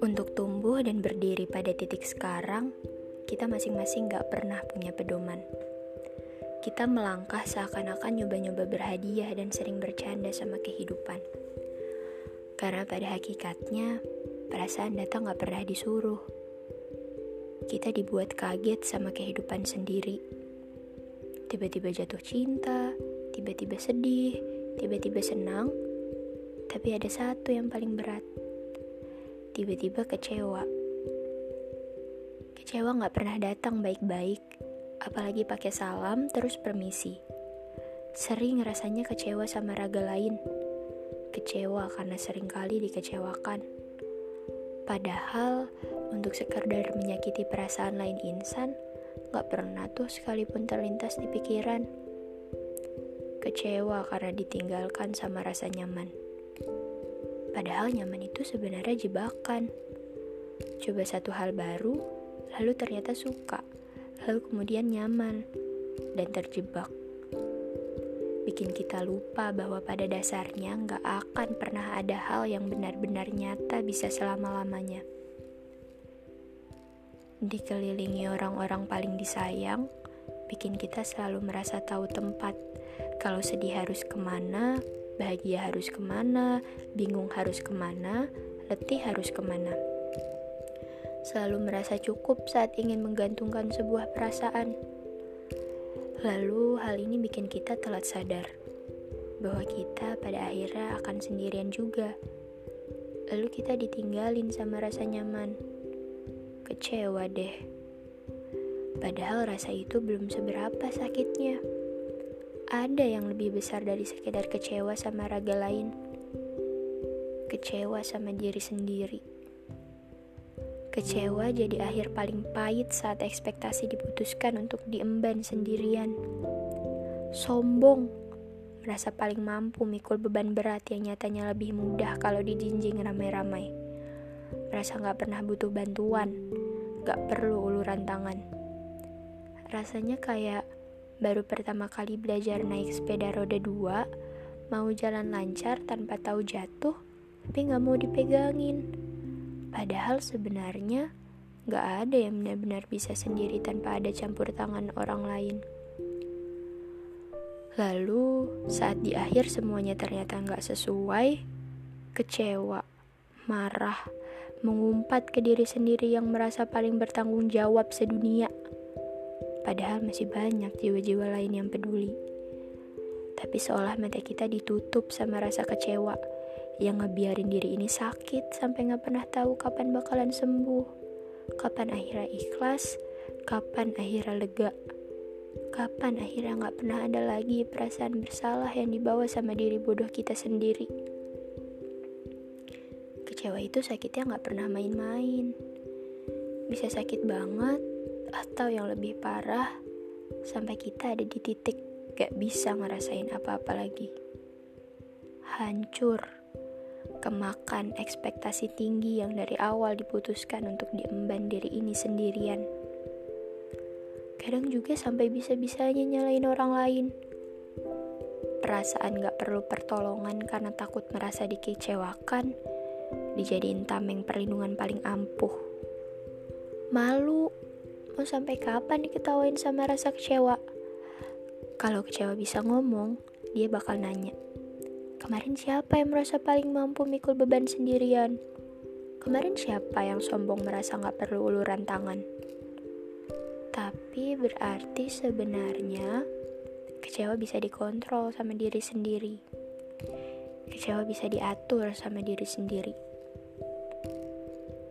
Untuk tumbuh dan berdiri pada titik sekarang, kita masing-masing gak pernah punya pedoman. Kita melangkah seakan-akan nyoba-nyoba berhadiah dan sering bercanda sama kehidupan. Karena pada hakikatnya, perasaan datang gak pernah disuruh. Kita dibuat kaget sama kehidupan sendiri. Tiba-tiba jatuh cinta, tiba-tiba sedih, tiba-tiba senang, tapi ada satu yang paling berat tiba-tiba kecewa. Kecewa gak pernah datang baik-baik, apalagi pakai salam terus permisi. Sering rasanya kecewa sama raga lain. Kecewa karena sering kali dikecewakan. Padahal untuk sekedar menyakiti perasaan lain insan, gak pernah tuh sekalipun terlintas di pikiran. Kecewa karena ditinggalkan sama rasa nyaman. Padahal nyaman itu sebenarnya jebakan. Coba satu hal baru, lalu ternyata suka, lalu kemudian nyaman dan terjebak. Bikin kita lupa bahwa pada dasarnya nggak akan pernah ada hal yang benar-benar nyata bisa selama-lamanya. Dikelilingi orang-orang paling disayang, bikin kita selalu merasa tahu tempat. Kalau sedih harus ke mana, bahagia harus ke mana, bingung harus ke mana, letih harus ke mana. Selalu merasa cukup saat ingin menggantungkan sebuah perasaan. Lalu hal ini bikin kita telat sadar bahwa kita pada akhirnya akan sendirian juga. Lalu kita ditinggalin sama rasa nyaman. Kecewa deh. Padahal rasa itu belum seberapa sakitnya ada yang lebih besar dari sekedar kecewa sama raga lain. Kecewa sama diri sendiri. Kecewa jadi akhir paling pahit saat ekspektasi diputuskan untuk diemban sendirian. Sombong, merasa paling mampu mikul beban berat yang nyatanya lebih mudah kalau dijinjing ramai-ramai. Merasa gak pernah butuh bantuan, gak perlu uluran tangan. Rasanya kayak baru pertama kali belajar naik sepeda roda dua, mau jalan lancar tanpa tahu jatuh, tapi nggak mau dipegangin. Padahal sebenarnya nggak ada yang benar-benar bisa sendiri tanpa ada campur tangan orang lain. Lalu saat di akhir semuanya ternyata nggak sesuai, kecewa, marah, mengumpat ke diri sendiri yang merasa paling bertanggung jawab sedunia. Padahal masih banyak jiwa-jiwa lain yang peduli. Tapi seolah mata kita ditutup sama rasa kecewa yang ngebiarin diri ini sakit sampai gak pernah tahu kapan bakalan sembuh. Kapan akhirnya ikhlas, kapan akhirnya lega. Kapan akhirnya gak pernah ada lagi perasaan bersalah yang dibawa sama diri bodoh kita sendiri. Kecewa itu sakitnya gak pernah main-main. Bisa sakit banget, atau yang lebih parah sampai kita ada di titik gak bisa ngerasain apa-apa lagi. Hancur. Kemakan ekspektasi tinggi yang dari awal diputuskan untuk diemban diri ini sendirian. Kadang juga sampai bisa-bisanya nyalain orang lain. Perasaan gak perlu pertolongan karena takut merasa dikecewakan dijadiin tameng perlindungan paling ampuh malu Mau sampai kapan diketawain sama rasa kecewa? Kalau kecewa bisa ngomong, dia bakal nanya. Kemarin siapa yang merasa paling mampu mikul beban sendirian? Kemarin siapa yang sombong merasa gak perlu uluran tangan? Tapi berarti sebenarnya kecewa bisa dikontrol sama diri sendiri. Kecewa bisa diatur sama diri sendiri.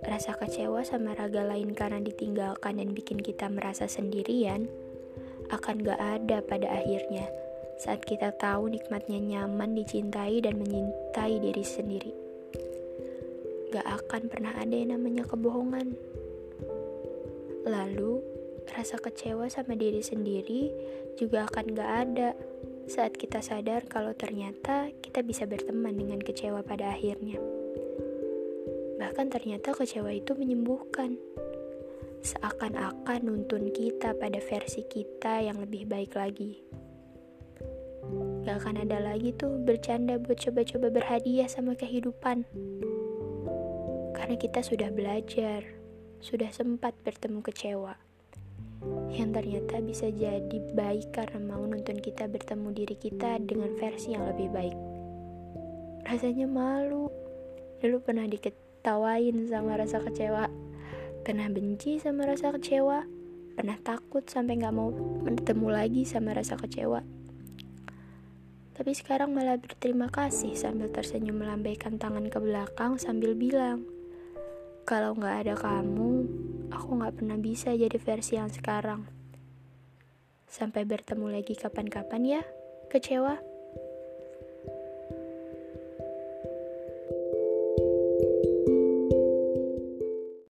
Rasa kecewa sama raga lain karena ditinggalkan dan bikin kita merasa sendirian akan gak ada pada akhirnya saat kita tahu nikmatnya nyaman dicintai dan menyintai diri sendiri. Gak akan pernah ada yang namanya kebohongan. Lalu, rasa kecewa sama diri sendiri juga akan gak ada saat kita sadar kalau ternyata kita bisa berteman dengan kecewa pada akhirnya. Bahkan ternyata kecewa itu menyembuhkan. Seakan-akan nuntun kita pada versi kita yang lebih baik lagi. Gak akan ada lagi tuh bercanda buat coba-coba berhadiah sama kehidupan. Karena kita sudah belajar, sudah sempat bertemu kecewa. Yang ternyata bisa jadi baik karena mau nonton kita bertemu diri kita dengan versi yang lebih baik. Rasanya malu. Dulu pernah diketawain sama rasa kecewa. Pernah benci sama rasa kecewa. Pernah takut sampai gak mau bertemu lagi sama rasa kecewa tapi sekarang malah berterima kasih sambil tersenyum melambaikan tangan ke belakang sambil bilang, kalau nggak ada kamu, aku nggak pernah bisa jadi versi yang sekarang. Sampai bertemu lagi kapan-kapan ya, kecewa.